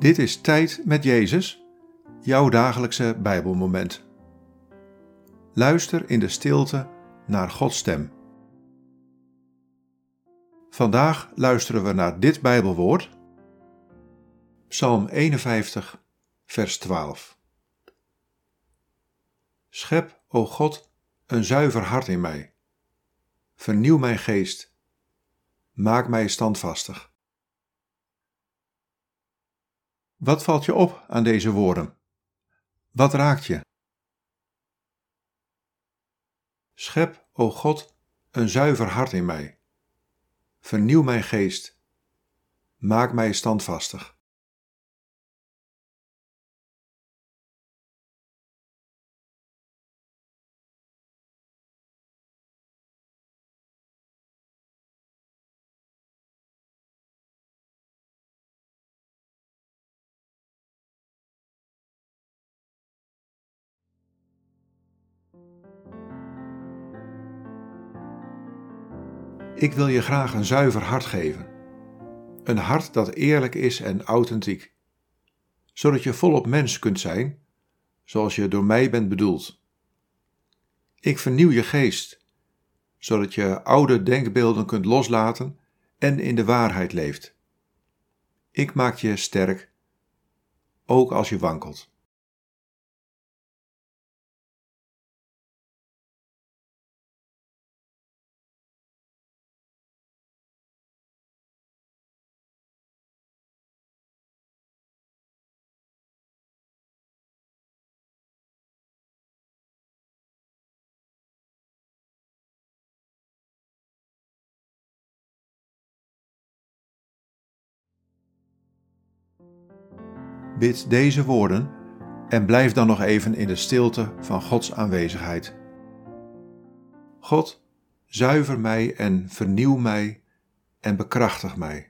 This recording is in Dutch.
Dit is Tijd met Jezus, jouw dagelijkse Bijbelmoment. Luister in de stilte naar Gods stem. Vandaag luisteren we naar dit Bijbelwoord, Psalm 51, vers 12. Schep, o God, een zuiver hart in mij. Vernieuw mijn geest. Maak mij standvastig. Wat valt je op aan deze woorden? Wat raakt je? Schep, o God, een zuiver hart in mij. Vernieuw mijn geest. Maak mij standvastig. Ik wil je graag een zuiver hart geven. Een hart dat eerlijk is en authentiek. Zodat je volop mens kunt zijn, zoals je door mij bent bedoeld. Ik vernieuw je geest, zodat je oude denkbeelden kunt loslaten en in de waarheid leeft. Ik maak je sterk, ook als je wankelt. Bid deze woorden en blijf dan nog even in de stilte van Gods aanwezigheid. God, zuiver mij en vernieuw mij en bekrachtig mij.